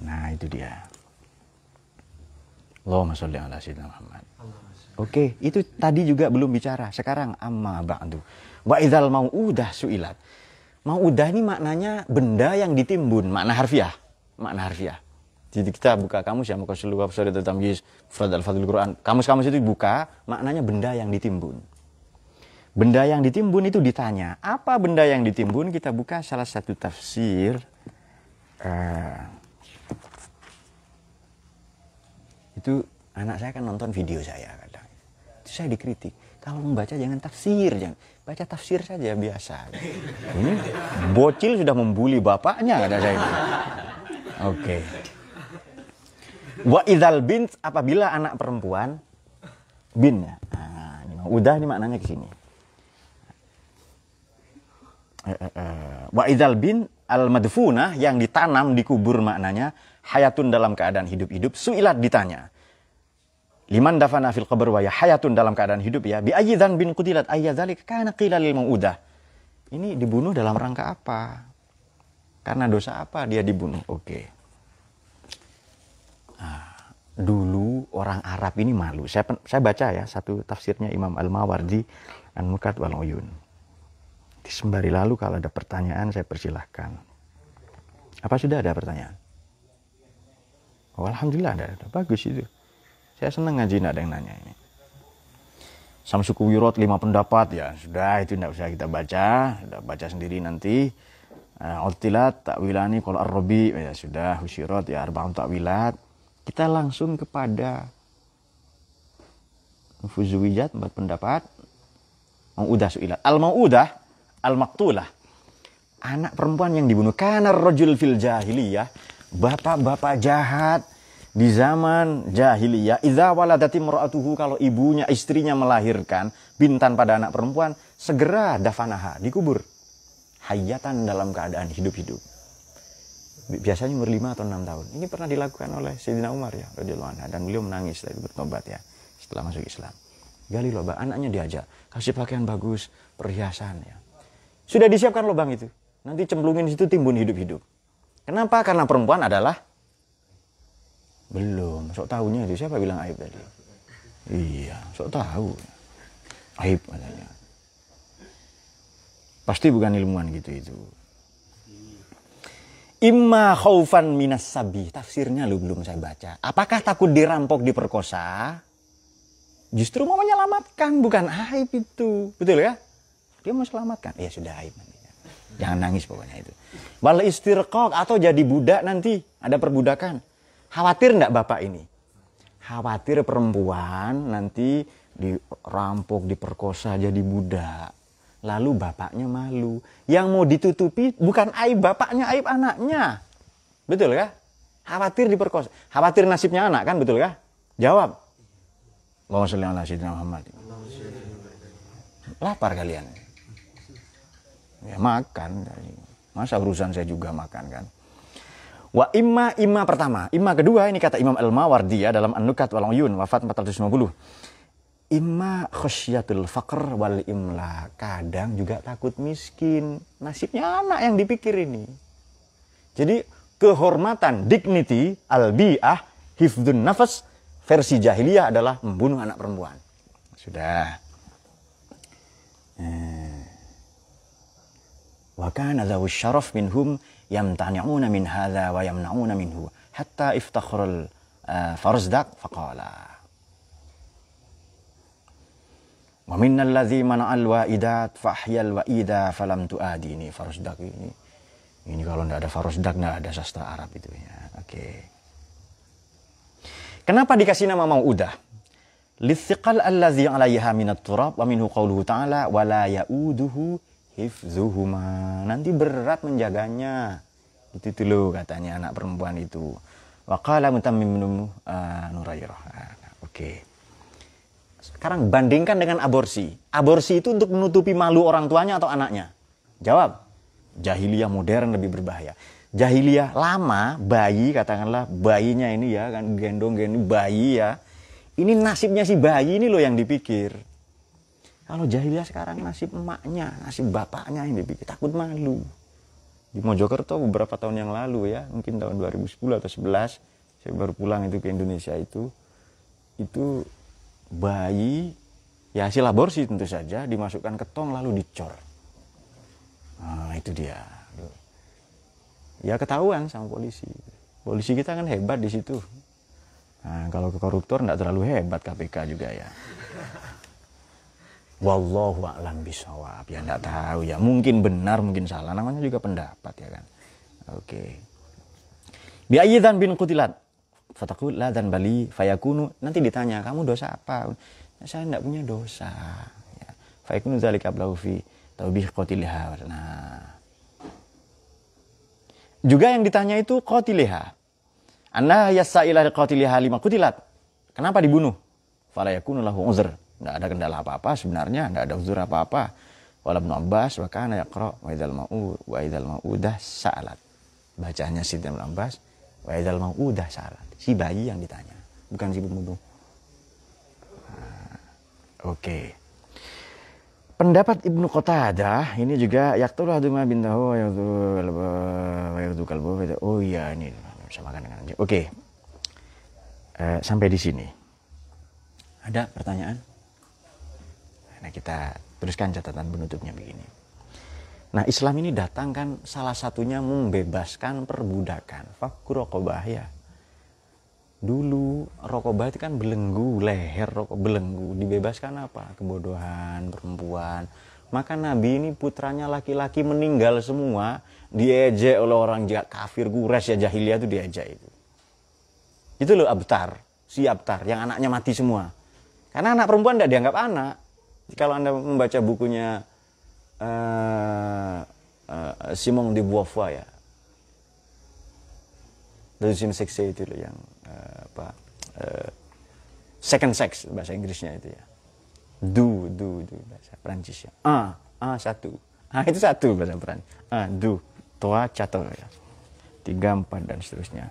Nah, itu dia. Allahumma sholli ala sayyidina Muhammad. Oke, itu tadi juga belum bicara. Sekarang amma ba'du. Wa idzal udah suilat. Udah ini maknanya benda yang ditimbun, makna harfiah. Makna harfiah. Jadi kita buka kamus ya, muka seluruh tentang tamyiz, Furad al-Fadlul Quran. Kamus-kamus itu buka, maknanya benda yang ditimbun. Benda yang ditimbun itu ditanya. Apa benda yang ditimbun? Kita buka salah satu tafsir. Uh, itu anak saya kan nonton video saya kadang. Itu saya dikritik. Kalau membaca jangan tafsir, jangan baca tafsir saja biasa. Ini bocil sudah membuli bapaknya kata saya. Oke. Okay. Wa idal bin apabila anak perempuan bin ya. Nah, udah ini maknanya ke sini. Eh, eh, eh. wa idzal bin al madfunah yang ditanam dikubur maknanya hayatun dalam keadaan hidup-hidup suilat ditanya liman dafana fil qabr wa ya hayatun dalam keadaan hidup ya bi ayyidan bin qutilat ayyadzalik kana qila lil maudah ini dibunuh dalam rangka apa karena dosa apa dia dibunuh oke okay. nah, dulu orang Arab ini malu saya saya baca ya satu tafsirnya Imam Al-Mawardi An-Nukat wal Uyun Sembari lalu kalau ada pertanyaan saya persilahkan. Apa sudah ada pertanyaan? Oh, Alhamdulillah ada. Bagus itu. Saya senang ngaji tidak ada yang nanya ini. Sama suku Wirot lima pendapat ya sudah itu tidak usah kita baca, sudah baca sendiri nanti. Uh, Utilat takwilani kalau arrobi ya sudah Husyirot ya arba'un takwilat. Kita langsung kepada Fuzuwijat empat pendapat. Mau udah suilat. Al mau udah al-maktulah. Anak perempuan yang dibunuh. Karena rojul fil jahiliyah. Bapak-bapak jahat di zaman jahiliyah. Idza waladati mura'atuhu kalau ibunya, istrinya melahirkan bintan pada anak perempuan. Segera dafanaha, dikubur. Hayatan dalam keadaan hidup-hidup. Biasanya umur 5 atau 6 tahun. Ini pernah dilakukan oleh Sayyidina Umar ya, radhiyallahu anhu dan beliau menangis setelah bertobat ya, setelah masuk Islam. Gali loba, anaknya diajak, kasih pakaian bagus, perhiasan ya. Sudah disiapkan lubang itu. Nanti cemplungin situ timbun hidup-hidup. Kenapa? Karena perempuan adalah belum. Sok tahunya itu siapa bilang aib tadi? Iya, sok tahu. Aib katanya. Pasti bukan ilmuwan gitu itu. Imma khaufan minas sabi. Tafsirnya lu belum saya baca. Apakah takut dirampok diperkosa? Justru mau menyelamatkan, bukan aib itu. Betul ya? Dia mau selamatkan. Ya sudah aib. Jangan nangis pokoknya itu. Wal istirqaq atau jadi budak nanti. Ada perbudakan. Khawatir enggak bapak ini? Khawatir perempuan nanti dirampok, diperkosa jadi budak. Lalu bapaknya malu. Yang mau ditutupi bukan aib bapaknya, aib anaknya. Betul ya? Khawatir diperkosa. Khawatir nasibnya anak kan, betul ya? Jawab. Allahumma sholli ala Muhammad. Lapar kalian ya makan masa urusan saya juga makan kan wa imma imma pertama. Imma kedua ini kata Imam Al-Mawardi ya dalam An-Nukat wal Uyun wafat 450 imma khasyatul faqr wal imla. Kadang juga takut miskin. Nasibnya anak yang dipikir ini. Jadi kehormatan dignity al-bi'ah hifdun nafas versi jahiliyah adalah membunuh anak perempuan. Sudah. Eh. Wa kana syaraf minhum yamtani'una min hadza wa yamna'una minhu. Hatta iftakhara al-farzdaq faqala. Wa minna alladhi mana'al wa'idat fahyal wa'ida falam ini ini. Kalau tidak ada farzdaq tidak ada sastra Arab itu ya. Oke. Okay. kenapa dikasih nama mau'udah lithiqal allazi 'alaiha minat turab wa minhu qawluhu ta'ala wa la ya'uduhu hifzuhuma. Nanti berat menjaganya. Itu dulu katanya anak perempuan itu. Wa qala mutammim bin uh, Nurairah. Nah, Oke. Sekarang bandingkan dengan aborsi. Aborsi itu untuk menutupi malu orang tuanya atau anaknya? Jawab. Jahiliyah modern lebih berbahaya. Jahiliyah lama, bayi katakanlah bayinya ini ya kan gendong gendong bayi ya. Ini nasibnya si bayi ini loh yang dipikir. Kalau jahiliyah sekarang nasib emaknya, nasib bapaknya yang dipikir. Takut malu. Di Mojokerto beberapa tahun yang lalu ya, mungkin tahun 2010 atau 11, saya baru pulang itu ke Indonesia itu. Itu bayi ya hasil aborsi tentu saja dimasukkan ke tong lalu dicor. Nah, itu dia. Ya ketahuan sama polisi. Polisi kita kan hebat di situ. Nah, kalau ke koruptor tidak terlalu hebat KPK juga ya. Wallahu a'lam bisawab. Ya enggak tahu ya. Mungkin benar, mungkin salah. Namanya juga pendapat ya kan. Oke. Okay. dan bin kutilat. Fatakul la dan bali fayakunu. Nanti ditanya, kamu dosa apa? Saya tidak punya dosa. Ya. Fayakunu zalika blaufi taubih qotiliha. Nah. Juga yang ditanya itu qotiliha. Anda yasailah qotiliha lima kutilat. Kenapa dibunuh? Fala yakunu lahu uzr tidak ada kendala apa-apa sebenarnya, tidak ada uzur apa-apa. Wala Ibnu Abbas wa kana yaqra wa idzal ma'u wa idzal ma'udah sa'alat. Bacanya si Ibnu Abbas wa idzal ma'udah sa'alat. Si bayi yang ditanya, bukan si pembunuh. Nah, Oke. Okay. Pendapat Ibnu Qatadah ini juga yaktul haduma bintahu wa yaktul kalbu Oh iya ini sama dengan Oke. Okay. Uh, sampai di sini. Ada pertanyaan? Nah kita teruskan catatan penutupnya begini. Nah Islam ini datang kan salah satunya membebaskan perbudakan. Fakku rokobah ya. Dulu rokobah itu kan belenggu, leher rokok belenggu. Dibebaskan apa? Kebodohan, perempuan. Maka Nabi ini putranya laki-laki meninggal semua. Diejek oleh orang kafir, gures ya jahiliyah itu diejek itu. Itu loh abtar, si abtar yang anaknya mati semua. Karena anak perempuan tidak dianggap anak kalau anda membaca bukunya uh, uh, Simon de Beauvoir ya. Deuxième sexe itu loh yang uh, apa uh, second sex bahasa Inggrisnya itu ya. Du du du bahasa Prancis ya. Ah ah satu. Ah itu satu bahasa Prancis ah du toa cato ya. Tiga empat dan seterusnya.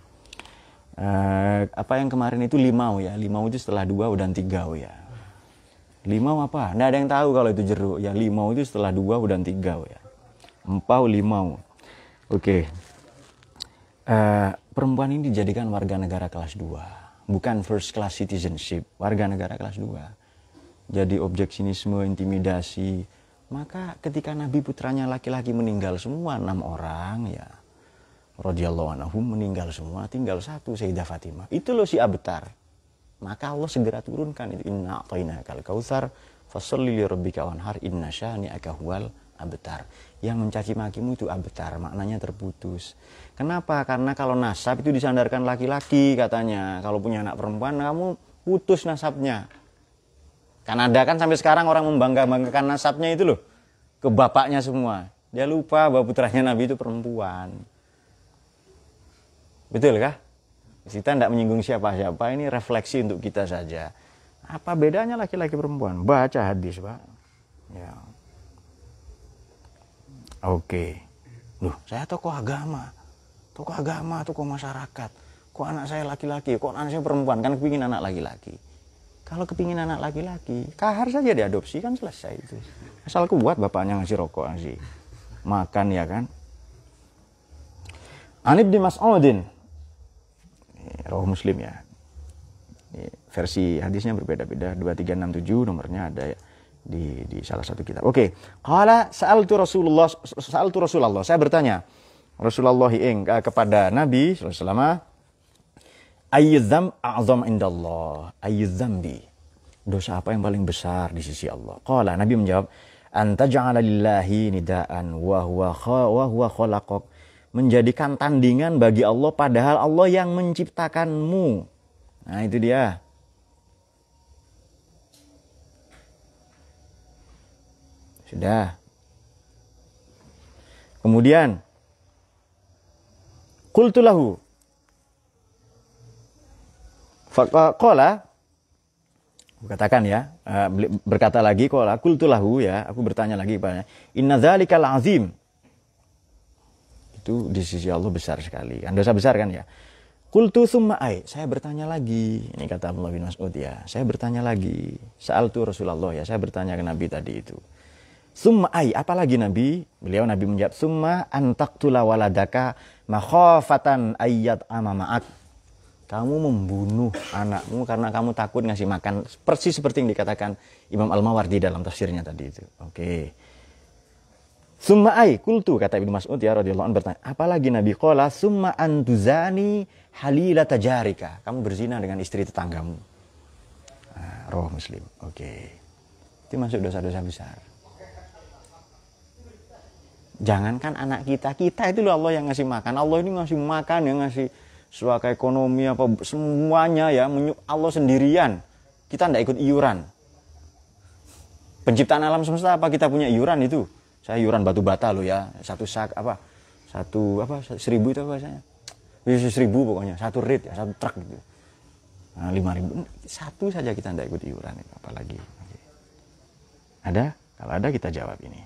Uh, apa yang kemarin itu limau ya. Limau itu setelah dua udah tiga ya Limau apa? Nggak ada yang tahu kalau itu jeruk. Ya limau itu setelah dua udah tiga ya. Empau limau. Oke. Okay. Uh, eh, perempuan ini dijadikan warga negara kelas 2. Bukan first class citizenship. Warga negara kelas 2. Jadi objek sinisme, intimidasi. Maka ketika Nabi putranya laki-laki meninggal semua enam orang ya. Radiyallahu anhu meninggal semua. Tinggal satu Sayyidah Fatimah. Itu loh si Abtar maka Allah segera turunkan itu inna kal kautsar fasalli li rabbika wanhar inna syani'aka huwal abtar. Yang mencaci makimu itu abtar, maknanya terputus. Kenapa? Karena kalau nasab itu disandarkan laki-laki katanya. Kalau punya anak perempuan kamu putus nasabnya. Kan ada kan sampai sekarang orang membangga-banggakan nasabnya itu loh. Ke bapaknya semua. Dia lupa bahwa putranya Nabi itu perempuan. Betul kah? Kita tidak menyinggung siapa-siapa, ini refleksi untuk kita saja. Apa bedanya laki-laki perempuan? Baca hadis, Pak. Ya. Oke. Loh, saya tokoh agama. Tokoh agama, tokoh masyarakat. Kok anak saya laki-laki? Kok anak saya perempuan? Kan kepingin anak laki-laki. Kalau kepingin anak laki-laki, kahar saja diadopsi kan selesai itu. Asal kuat bapaknya ngasih rokok ngasih makan ya kan. Anib di Mas'udin Rawah Muslim ya. Versi hadisnya berbeda-beda. 2367 nomornya ada di di salah satu kitab. Oke, qala sa'altu Rasulullah sa'altu Rasulullah. Saya bertanya Rasulullah ing uh, kepada Nabi sallallahu ayyudzam a'zam indallah? Ayyudzambi dosa apa yang paling besar di sisi Allah? Qala. Nabi menjawab anta ja'ala lillahi nidaan wa huwa wa huwa khalaqak menjadikan tandingan bagi Allah padahal Allah yang menciptakanmu. Nah, itu dia. Sudah. Kemudian qultu lahu faqala katakan ya eh, berkata lagi qala qultu lahu ya aku bertanya lagi kepadanya inna dzalikal azim itu di sisi Allah besar sekali. Kan dosa besar kan ya. Kultu summa ai. Saya bertanya lagi. Ini kata Abdullah bin Mas'ud ya. Saya bertanya lagi. Saal tu Rasulullah ya. Saya bertanya ke Nabi tadi itu. Summa ai. Apalagi Nabi? Beliau Nabi menjawab. Summa antaktula waladaka makhofatan ayat amama'ak. Kamu membunuh anakmu karena kamu takut ngasih makan. Persis seperti yang dikatakan Imam Al-Mawardi dalam tafsirnya tadi itu. Oke. Okay. Summa ai kultu kata Ibnu Mas'ud ya radhiyallahu anhu bertanya, apalagi Nabi qala summa antuzani halila tajarika. Kamu berzina dengan istri tetanggamu. Nah, roh Muslim. Oke. Okay. Itu masuk dosa-dosa besar. Jangankan anak kita, kita itu loh Allah yang ngasih makan. Allah ini ngasih makan, yang ngasih suaka ekonomi apa semuanya ya Allah sendirian. Kita tidak ikut iuran. Penciptaan alam semesta apa kita punya iuran itu? Saya iuran batu bata loh ya. Satu sak apa satu apa seribu itu apa saya bisa seribu pokoknya. Satu rate ya satu truk gitu. Nah, lima ribu. Satu saja kita tidak ikut iuran apalagi. Ada? Kalau ada kita jawab ini.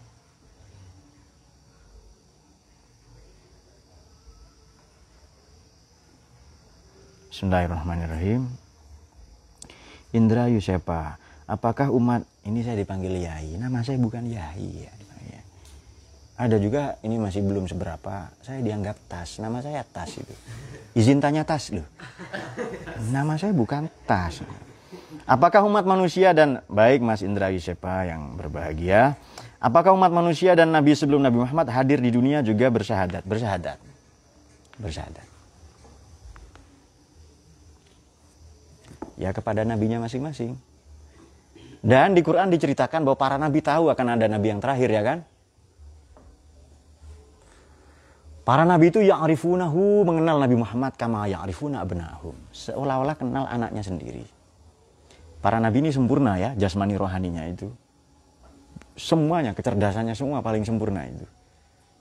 Bismillahirrahmanirrahim. Indra Yusepa Apakah umat ini saya dipanggil Yai Nama saya bukan Yai ya ada juga ini masih belum seberapa saya dianggap tas nama saya tas itu. Izin tanya tas loh. Nama saya bukan tas. Apakah umat manusia dan baik Mas Indra Yusepa yang berbahagia apakah umat manusia dan Nabi sebelum Nabi Muhammad hadir di dunia juga bersahadat? Bersahadat. Bersahadat. Ya kepada nabinya masing-masing. Dan di Quran diceritakan bahwa para nabi tahu akan ada nabi yang terakhir ya kan Para nabi itu yang arifunahu mengenal Nabi Muhammad kama yang arifuna abnahum. Seolah-olah kenal anaknya sendiri. Para nabi ini sempurna ya, jasmani rohaninya itu. Semuanya, kecerdasannya semua paling sempurna itu.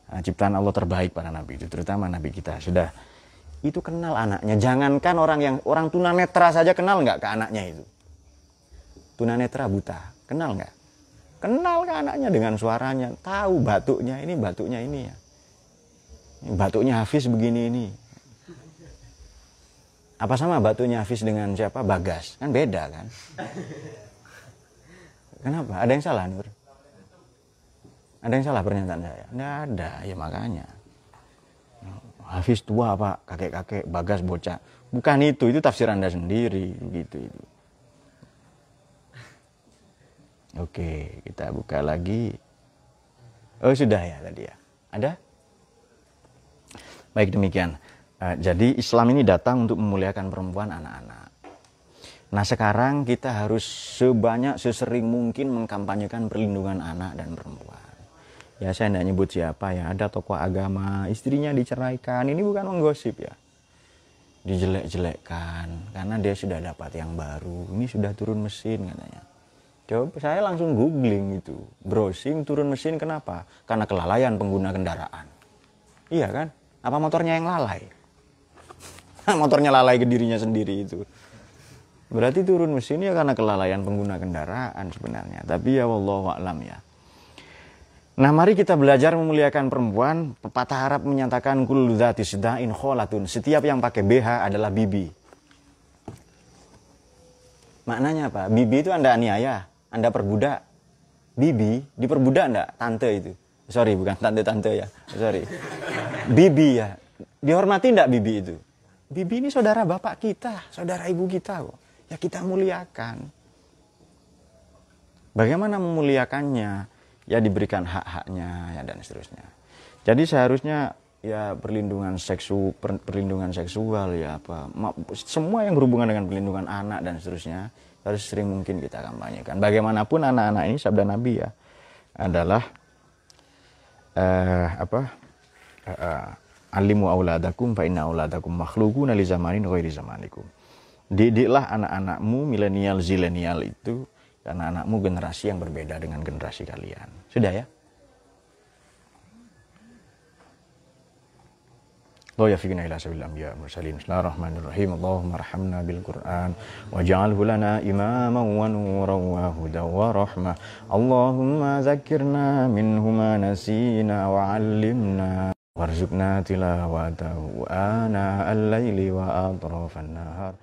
Nah, ciptaan Allah terbaik para nabi itu, terutama nabi kita. Sudah itu kenal anaknya. Jangankan orang yang orang tunanetra saja kenal nggak ke anaknya itu. Tunanetra buta, kenal nggak? Kenal ke anaknya dengan suaranya, tahu batuknya ini batuknya ini ya batuknya Hafiz begini ini. Apa sama batuknya Hafiz dengan siapa? Bagas. Kan beda kan? Kenapa? Ada yang salah Nur? Ada yang salah pernyataan saya? Tidak ada. Ya makanya. Hafiz tua pak. Kakek-kakek Bagas bocah. Bukan itu. Itu tafsir anda sendiri. Gitu itu. Oke kita buka lagi. Oh sudah ya tadi ya. Ada Baik demikian. Uh, jadi Islam ini datang untuk memuliakan perempuan anak-anak. Nah sekarang kita harus sebanyak sesering mungkin mengkampanyekan perlindungan anak dan perempuan. Ya saya tidak nyebut siapa ya, ada tokoh agama, istrinya diceraikan, ini bukan menggosip ya. Dijelek-jelekkan, karena dia sudah dapat yang baru, ini sudah turun mesin katanya. Coba saya langsung googling itu, browsing turun mesin kenapa? Karena kelalaian pengguna kendaraan. Iya kan? Apa motornya yang lalai? motornya lalai ke dirinya sendiri itu. Berarti turun mesin ya karena kelalaian pengguna kendaraan sebenarnya. Tapi ya Allah alam ya. Nah mari kita belajar memuliakan perempuan. Pepatah Arab menyatakan kul dzati seda'in kholatun. Setiap yang pakai BH adalah bibi. Maknanya apa? Bibi itu anda aniaya, anda perbudak. Bibi diperbudak enggak? Tante itu. Sorry bukan tante-tante ya. Sorry bibi ya. Dihormati enggak bibi itu? Bibi ini saudara bapak kita, saudara ibu kita kok. Ya kita muliakan. Bagaimana memuliakannya? Ya diberikan hak-haknya ya dan seterusnya. Jadi seharusnya ya perlindungan seksu perlindungan seksual ya apa semua yang berhubungan dengan perlindungan anak dan seterusnya harus sering mungkin kita kampanyekan. Bagaimanapun anak-anak ini sabda Nabi ya adalah uh, apa uh, alimu auladakum fa inna auladakum makhluquna li zamanin ghairi zamanikum. Didiklah anak-anakmu milenial zilenial itu karena anakmu generasi yang berbeda dengan generasi kalian. Sudah ya? Allah yafikina ila sabil anbiya mursalin Bismillahirrahmanirrahim Allahumma rahamna bil Qur'an Waj'alhu lana imaman wa nuran wa huda wa rahmah Allahumma zakirna minhuma nasina wa allimna warzuqna tilawatahu ana al-laili wa atrafan nahar